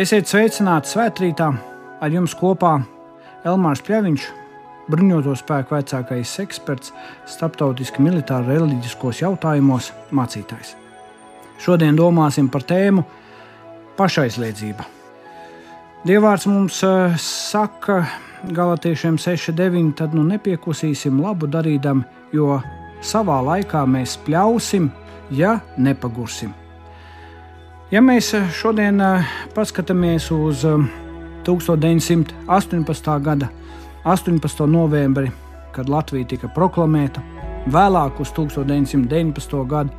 Esiet sveicināti svētkrītā ar jums kopā Elmārs Pļaviņš, bruņoto spēku vecākais eksperts, starptautiski militāri reliģiskos jautājumos mācītājs. Šodien domāsim par tēmu pašaizliedzība. Dievārds mums eh, saka, Galatiešiem 6,9, tad nu nepiekusīsim labu darīdam, jo savā laikā mēs pļausim, ja nepagursim. Ja mēs šodien eh, paskatāmies uz 1918. Eh, gada 18. novembri, kad Latvija tika proklamēta, vēlāk uz 1919. gadu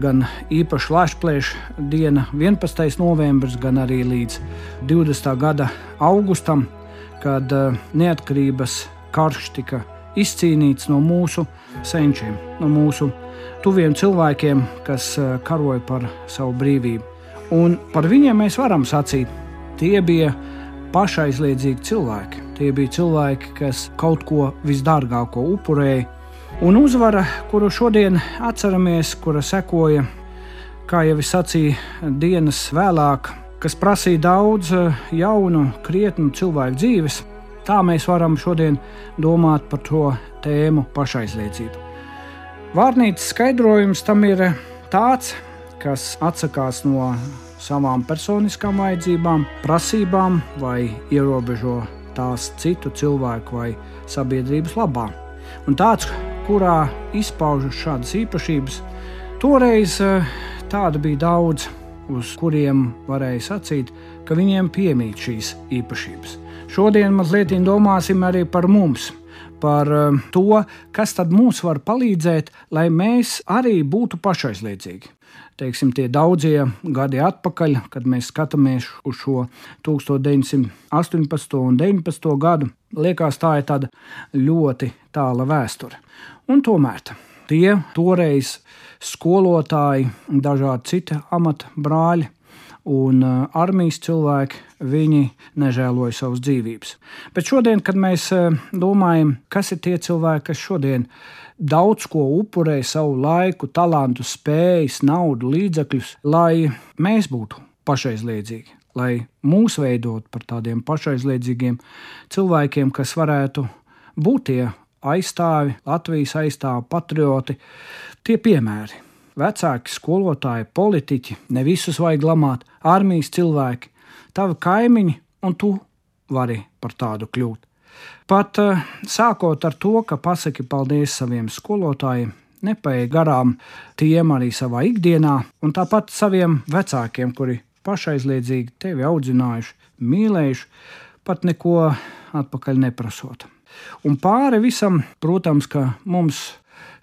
gan īpaši Latvijas diena, 11. novembris, gan arī līdz 20. gada augustam, kad eh, neatkarības karš tika izcīnīts no mūsu senčiem, no mūsu tuviem cilvēkiem, kas eh, karoja par savu brīvību. Un par viņiem mēs varam sacīt, tie bija pašaizliedzīgi cilvēki. Tie bija cilvēki, kas kaut ko visdārgāko upurēja Un uzvara, kuru šodien atceramies, kura sekoja, kā jau es sacīju, dienas vēlāk, kas prasīja daudz eh, jaunu, krietnu cilvēku dzīves, tā mēs varam šodien domāt par to tēmu pašaizliedzību. Vārnīcas skaidrojums tam ir tāds, kas atsakās no savām personiskām vajadzībām, prasībām vai ierobežo tās citu cilvēku vai sabiedrības labā. Un tāds, kurā izpaužas šādas īpašības. Toreiz eh, tāda bija daudz, uz kuriem varēja sacīt, ka viņiem piemīt šīs īpašības. Šodien mazliet domāsim arī par mums, par eh, to, kas tad mums var palīdzēt, lai mēs arī būtu pašaizliedzīgi. Teiksim, tie daudzie gadi atpakaļ, kad mēs skatāmies uz šo 1918. un 19. gadu, liekas, tā ir tāda ļoti tāla vēsture. Un tomēr tie toreiz skolotāji, dažādi citi amata brāļi un uh, armijas cilvēki, viņi nežēloja savas dzīvības. Bet šodien, kad mēs uh, domājam, kas ir tie cilvēki, kas šodien daudz ko upurē savu laiku, talantu, spējas, naudu, līdzekļus, lai mēs būtu pašaizliedzīgi, lai mūs veidot par tādiem pašaizliedzīgiem cilvēkiem, kas varētu būt tie aizstāvi, Latvijas aizstāvi, patrioti. Tie piemēri. Vecāki, skolotāji, politiķi, ne visus vajag lamāt, armijas cilvēki, tavi kaimiņi, un tu vari par tādu kļūt. Pat uh, sākot ar to, ka pasaki paldies saviem skolotājiem, nepaiet garām tiem arī savā ikdienā, un tāpat saviem vecākiem, kuri pašaizliedzīgi tevi audzinājuši, mīlējuši, pat neko atpakaļ neprasot. Un pāri visam, protams, ka mums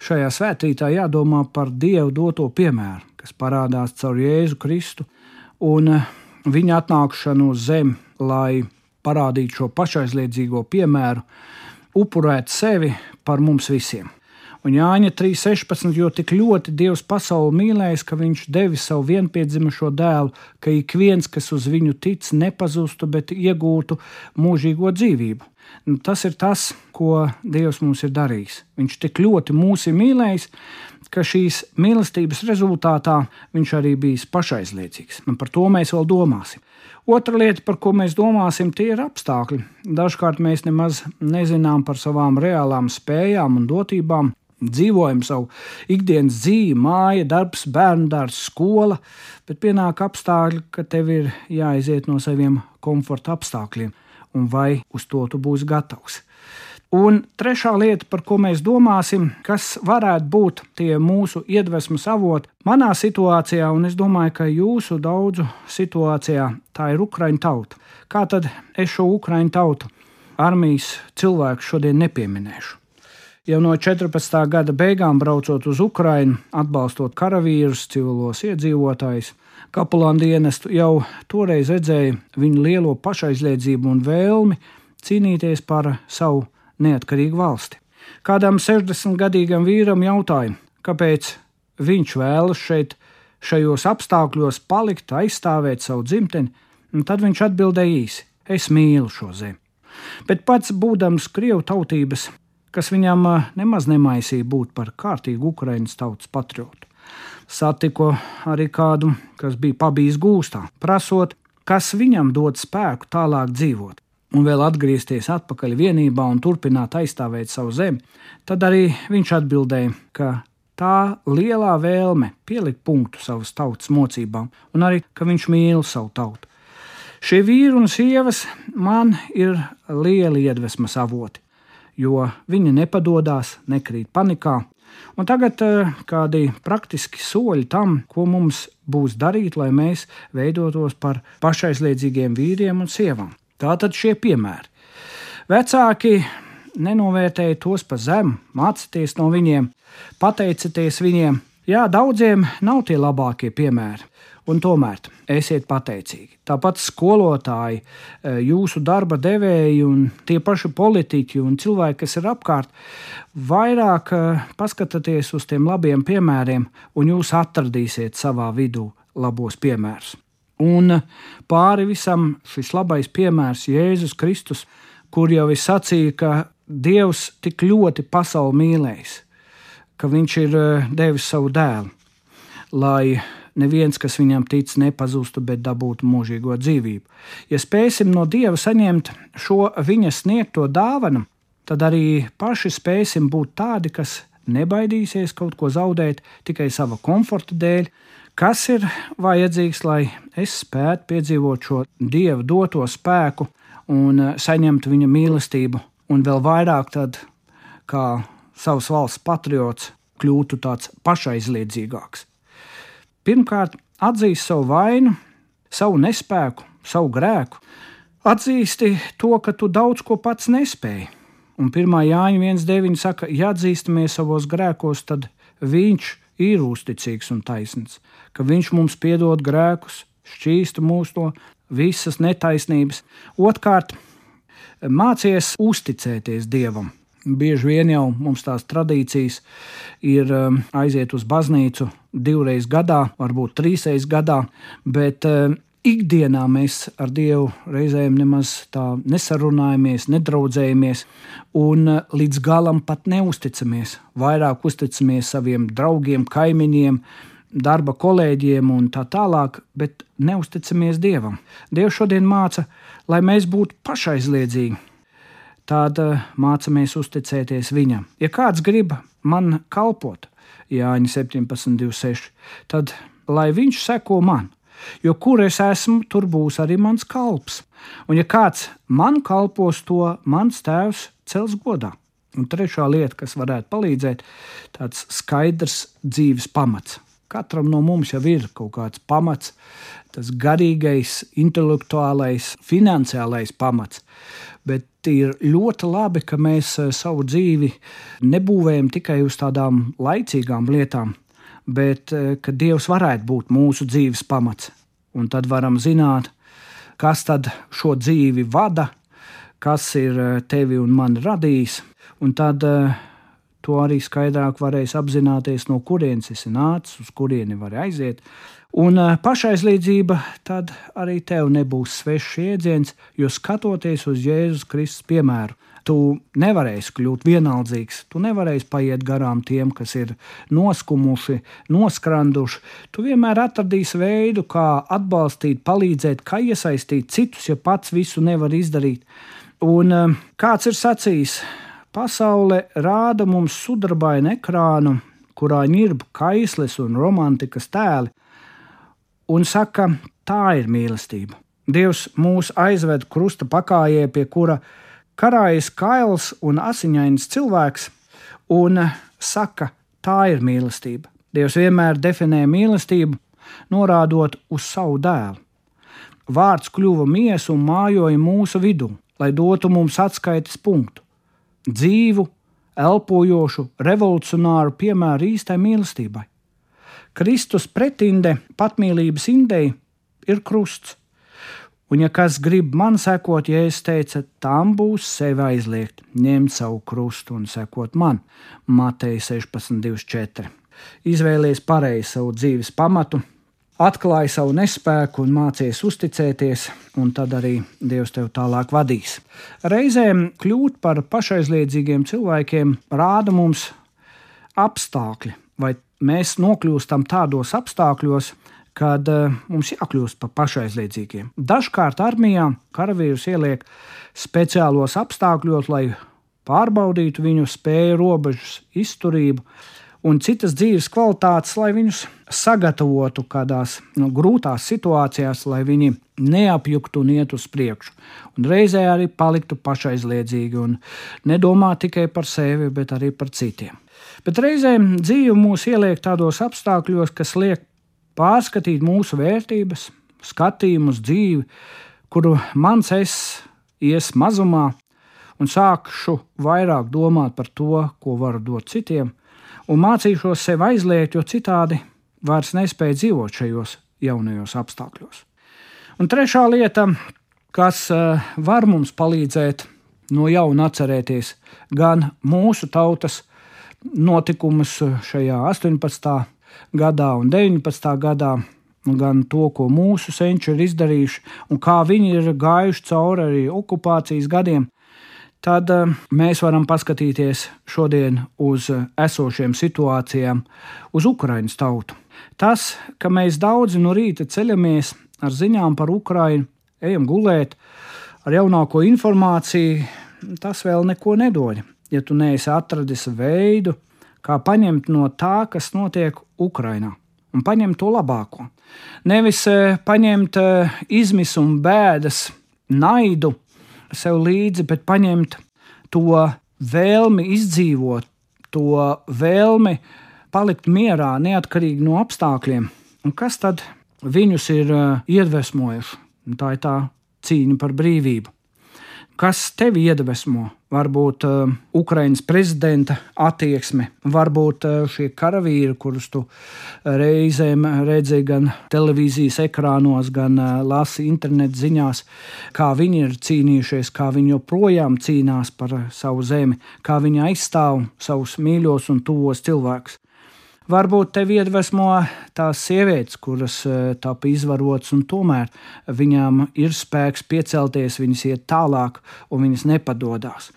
šajā svētkrītā jādomā par Dievu doto piemēru, kas parādās caur Jēzu Kristu un eh, viņa atnākšanu uz zemi, lai parādītu šo pašaizliedzīgo piemēru, upurēt sevi par mums visiem. Un Jāņa 3.16. jo tik ļoti Dievs pasauli mīlējis, ka viņš devis savu vienpiedzimušo dēlu, ka ik viens, kas uz viņu tic, nepazustu, bet iegūtu mūžīgo dzīvību. Nu, tas ir tas, ko Dievs mums ir darījis. Viņš tik ļoti mūs ir mīlējis, ka šīs mīlestības rezultātā viņš arī bijis pašaizliecīgs. Un par to mēs vēl domāsim. Otra lieta, par ko mēs domāsim, tie ir apstākļi. Dažkārt mēs nemaz nezinām par savām reālām spējām un dotībām, dzīvojam savu ikdienas dzīvi, māja, darbs, bērnu dārsts, skola, bet pienāk apstākļi, ka tev ir jāiziet no saviem komforta apstākļiem, un vai uz to tu būsi gatavs. Un trešā lieta, par ko mēs domāsim, kas varētu būt tie mūsu iedvesmas avoti manā situācijā, un es domāju, ka jūsu daudzu situācijā tā ir Ukraiņu tauta. Kā tad es šo Ukraiņu tautu, armijas cilvēku šodien nepieminēšu? Jau no 14. gada beigām braucot uz Ukrajinu, atbalstot karavīrus, civilos iedzīvotājus, kapelāna dienestu, jau toreiz redzēja viņu lielo pašaizliedzību un vēlmi cīnīties par savu neatkarīgu valsti. Kādam 60-gadīgam vīram jautāja, kāpēc viņš vēlas šeit, šajos apstākļos palikt, aizstāvēt savu dzimteni, un tad viņš atbildēja īsi: Es mīlu šo zemi. Bet pats būdams krievu tautības, kas viņam nemaz nemaisīja būt par kārtīgu Ukraiņas tautas patriotu. Satiku arī kādu, kas bija pabijis gūstā, prasot, kas viņam dod spēku tālāk dzīvot. Un vēl atgriezties atpakaļ vienībā un turpināt aizstāvēt savu zemi, tad arī viņš atbildēja, ka tā lielā vēlme pielikt punktu savas tautas mocībām, un arī, ka viņš mīl savu tautu. Šie vīri un sievas man ir lieli iedvesmas avoti, jo viņi nepadodas, nekrīt panikā. Un tagad uh, kādi praktiski soļi tam, ko mums būs darīt, lai mēs veidotos par pašaizliedzīgiem vīriem un sievām. Tātad šie piemēri. Vecāki nenovērtēja tos pa zemu, mācieties no viņiem, pateicieties viņiem. Jā, daudziem nav tie labākie piemēri, un tomēr esiet pateicīgi. Tāpat skolotāji, e, jūsu darba devēji un tie paši politiķi un cilvēki, kas ir apkārt, vairāk e, paskatieties uz tiem labiem piemēriem, un jūs atradīsiet savā vidū labos piemērus. Un pāri visam šis labais piemērs Jēzus Kristus, kur jau es sacīju, ka Dievs tik ļoti pasauli mīlējis, ka Viņš ir eh, devis savu dēlu, lai neviens, kas viņam tic, nepazustu, bet dabūtu mūžīgo dzīvību. Ja spēsim no Dieva saņemt šo viņa sniegto dāvanu, tad arī paši spēsim būt tādi, kas nebaidīsies kaut ko zaudēt tikai sava komforta dēļ, kas ir vajadzīgs, lai es spētu piedzīvot šo Dieva doto spēku un saņemtu viņa mīlestību un vēl vairāk tad, kā savas valsts patriots, kļūtu tāds pašaizliedzīgāks. Pirmkārt, atzīst savu vainu, savu nespēku, savu grēku, atzīsti to, ka tu daudz ko pats nespēji. Un 1. Jāņa 1.9. saka, ja atzīstamies savos grēkos, tad viņš ir uzticīgs un taisnīgs, ka viņš mums piedod grēkus, šķīsta mūsu no visas netaisnības. Otkārt, Mācies uzticēties Dievam. Bieži vien jau mums tās tradīcijas ir um, aiziet uz baznīcu divreiz gadā, varbūt trīsreiz gadā, bet um, ikdienā mēs ar Dievu reizēm nemaz tā nesarunājamies, nedraudzējamies un uh, līdz galam pat neusticamies. Vairāk uzticamies saviem draugiem, kaimiņiem, darba kolēģiem un tā tālāk, bet neusticamies Dievam. Dievs šodien māca lai mēs būtu pašaizliedzīgi. Tad eh, mācāmies uzticēties viņam. Ja kāds grib man kalpot, Jāņa 17,26, tad lai viņš seko man, jo kur es esmu, tur būs arī mans kalps. Un ja kāds man kalpos, to mans tēvs cels godā. Un trešā lieta, kas varētu palīdzēt, tāds skaidrs dzīves pamats. Katram no mums jau ir kaut kāds pamats, tas garīgais, intelektuālais, finansiālais pamats. Bet ir ļoti labi, ka mēs eh, savu dzīvi nebūvējam tikai uz tādām laicīgām lietām, bet eh, ka Dievs varētu būt mūsu dzīves pamats. Un tad varam zināt, kas tad šo dzīvi vada, kas ir eh, tevi un mani radījis. Un tad to arī skaidrāk varēs apzināties, no kurienes esi nācis, uz kurieni var aiziet. Un eh, pašaizliedzība tad arī tev nebūs svešs jēdziens, jo skatoties uz Jēzus Kristus piemēru, tu nevarēsi kļūt vienaldzīgs, tu nevarēsi paiet garām tiem, kas ir noskumuši, noskranduši. Tu vienmēr atradīsi veidu, kā atbalstīt, palīdzēt, kā iesaistīt citus, ja pats visu nevar izdarīt. Un eh, kāds ir sacījis? Pasaule rāda mums sudrabainu ekrānu, kurā ņirb kaisles un romantikas tēli, un saka, tā ir mīlestība. Dievs mūs aizved krusta pakājē, pie kura karājas kails un asiņains cilvēks, un saka, tā ir mīlestība. Dievs vienmēr definē mīlestību, norādot uz savu dēlu. Vārds kļuva miesa un mājoja mūsu vidū, lai dotu mums atskaites punktu dzīvu, elpojošu, revolucionāru piemēru īstai mīlestībai. Kristus pretinde patmīlības indei ir krusts. Un, ja kas grib man sekot, ja es teicu, tam būs sevi aizliegt, ņemt savu krustu un sekot man, Matei 16,24. Izvēlies pareizi savu dzīves pamatu, atklāji savu nespēku un mācies uzticēties, un tad arī Dievs tev tālāk vadīs. Reizēm kļūt par pašaizliedzīgiem cilvēkiem rāda mums apstākļi, vai mēs nokļūstam tādos apstākļos, kad uh, mums jākļūst par pašaizliedzīgiem. Dažkārt armijā karavīrus ieliek speciālos apstākļos, lai pārbaudītu viņu spēju, robežas, izturību un citas dzīves kvalitātes, lai viņus sagatavotu kādās nu, grūtās situācijās, lai viņi neapjuktu un iet uz priekšu. Un reizē arī paliktu pašaizliedzīgi un nedomā tikai par sevi, bet arī par citiem. Bet reizēm dzīve mūs ieliek tādos apstākļos, kas liek pārskatīt mūsu vērtības, skatījumu uz dzīvi, kuru mans es ies mazumā, un sākšu vairāk domāt par to, ko varu dot citiem, un mācīšos sev aizliegt, jo citādi vairs nespēju dzīvot šajos jaunajos apstākļos. Un trešā lieta, kas eh, var mums palīdzēt no jauna atcerēties gan mūsu tautas notikumus šajā 18. gadā un 19. gadā, gan to, ko mūsu senči ir izdarījuši un kā viņi ir gājuši cauri arī okupācijas gadiem, tad eh, mēs varam paskatīties šodien uz eh, esošiem situācijām, uz Ukraiņas tautu. Tas, ka mēs daudzi no rīta ceļamies ar ziņām par Ukraiņu, ejam gulēt ar jaunāko informāciju, tas vēl neko nedod. Ja tu neesi atradis veidu, kā paņemt no tā, kas notiek Ukraiņā, un paņemt to labāko. Nevis eh, paņemt izmisumu, bēdas, naidu, sev līdzi, bet paņemt to vēlmi izdzīvot, to vēlmi palikt mierā, neatkarīgi no apstākļiem. Un kas tad viņus ir uh, iedvesmojuši? Tā ir tā cīņa par brīvību. Kas tevi iedvesmo? Varbūt uh, Ukraiņas prezidenta attieksme, varbūt uh, šie karavīri, kurus tu reizēm redzēji gan televīzijas ekrānos, gan uh, lasi internetu ziņās, kā viņi ir cīnījušies, kā viņi joprojām cīnās par savu zemi, kā viņi aizstāv savus mīļos un tuvos cilvēkus. Varbūt tevi iedvesmo tās sievietes, kuras e, tapa izvarotas, un tomēr viņām ir spēks piecelties, viņas iet tālāk un viņas nepadodas.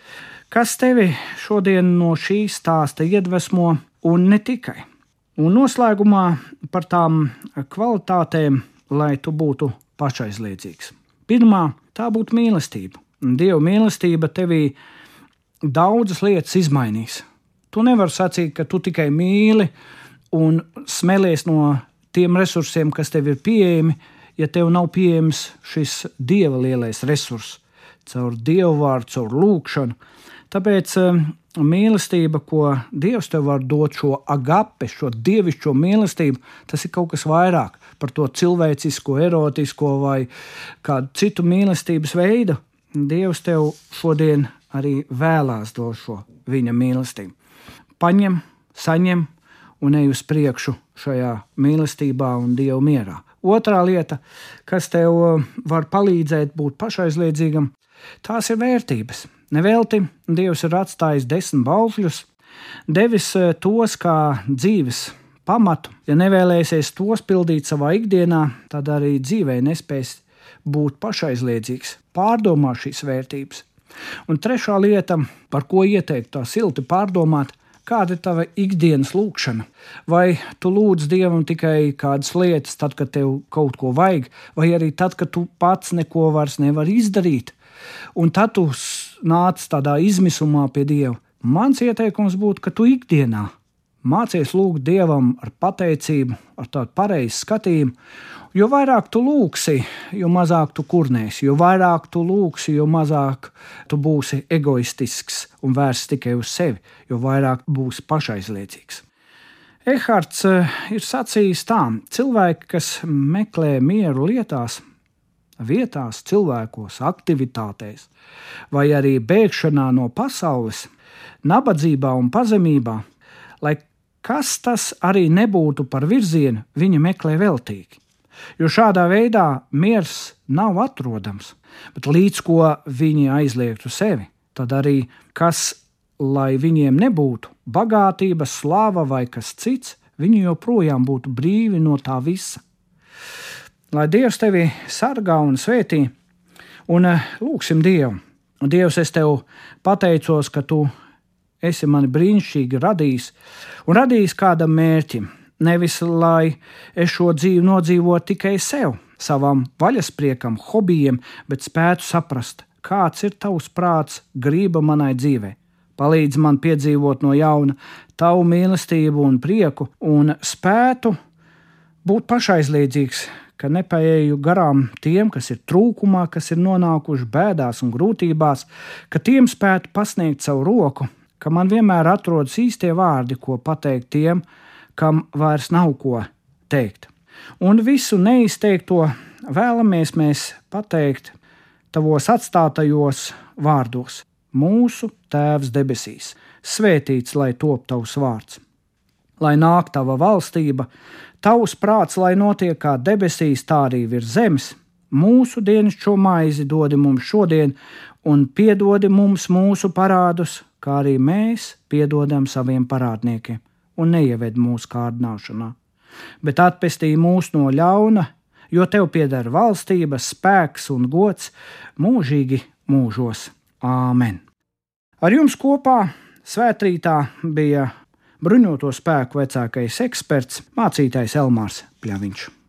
Kas tevi šodien no šī stāsta iedvesmo, un ne tikai? Un noslēgumā par tām kvalitātēm, lai tu būtu pašaizliedzīgs. Pirmā, tā būtu mīlestība. Dieva mīlestība tevī daudzas lietas izmainīs. Tu nevari sacīt, ka tu tikai mīli, un smēlies no tiem resursiem, kas tev ir pieejami, ja tev nav pieejams šis dieva lielais resurs, caur dievu vārdu, caur lūkšanu. Tāpēc um, mīlestība, ko Dievs tev var dot, šo agape, šo dievišķo mīlestību, tas ir kaut kas vairāk par to cilvēcisko, erotisko vai kādu citu mīlestības veidu. Dievs tev šodien arī vēlās dot šo viņa mīlestību. Paņem, saņem, un ej uz priekšu šajā mīlestībā un dievu mierā. Otra lieta, kas tev uh, var palīdzēt būt pašaizliedzīgam, tās ir vērtības. Nevelti Dievs ir atstājis desmit baukļus, devis uh, tos kā dzīves pamatu. Ja nevēlēsies tos pildīt savā ikdienā, tad arī dzīvē nespēs būt pašaizliedzīgs. Pārdomā šīs vērtības. Un trešā lieta, par ko ieteikt tā silti pārdomāt, Kāda ir tava ikdienas lūkšana? Vai tu lūdz Dievam tikai kādas lietas, tad, kad tev kaut ko vajag, vai arī tad, kad tu pats neko vairs nevari izdarīt? Un tad tu nāc tādā izmisumā pie Dieva. Mans ieteikums būtu, ka tu ikdienā mācies lūgt Dievam ar pateicību, ar tādu pareizu skatījumu, Jo vairāk tu lūksi, jo mazāk tu kurnēsi, jo vairāk tu lūksi, jo mazāk tu būsi egoistisks un vērsts tikai uz sevi, jo vairāk būsi pašaizliecīgs. Ehards eh, ir sacījis tā, cilvēki, kas meklē mieru lietās, vietās, cilvēkos, aktivitātēs, vai arī bēgšanā no pasaules, nabadzībā un pazemībā, lai kas tas arī nebūtu par virzienu, viņi meklē veltīgi. Jo šādā veidā miers nav atrodams, bet līdz ko viņi aizliegtu sevi, tad arī kas, lai viņiem nebūtu bagātība, slava vai kas cits, viņi joprojām būtu brīvi no tā visa. Lai Dievs tevi sargā un svētī, un eh, lūgsim Dievu. Dievs, es tev pateicos, ka tu esi mani brīnišķīgi radījis un radījis kādam mērķim Nevis lai es šo dzīvi nodzīvotu tikai sev, savam vaļaspriekam, hobijiem, bet spētu saprast, kāds ir tavs prāts, grība manai dzīvei. Palīdz man piedzīvot no jauna tavu mīlestību un prieku, un spētu būt pašaizliedzīgs, ka nepaieju garām tiem, kas ir trūkumā, kas ir nonākuši bēdās un grūtībās, ka tiem spētu pasniegt savu roku, ka man vienmēr atrodas īstie vārdi, ko pateikt tiem, kam vairs nav ko teikt. Un visu neizteikto vēlamies mēs pateikt tavos atstātajos vārdos. Mūsu Tēvs debesīs, svētīts lai top tavs vārds, lai nāk tava valstība, tavs prāts, lai notiek kā debesīs, tā arī virs zemes. Mūsu dienas šo maizi dodi mums šodien, un piedodi mums mūsu parādus, kā arī mēs piedodam saviem parādniekiem, un neieved mūsu kārdināšanā, bet atpestī mūs no ļauna, jo tev pieder valstība, spēks un gods mūžīgi mūžos. Āmen! Ar jums kopā svētrītā bija bruņoto spēku vecākais eksperts, mācītājs Elmārs Pļaviņš.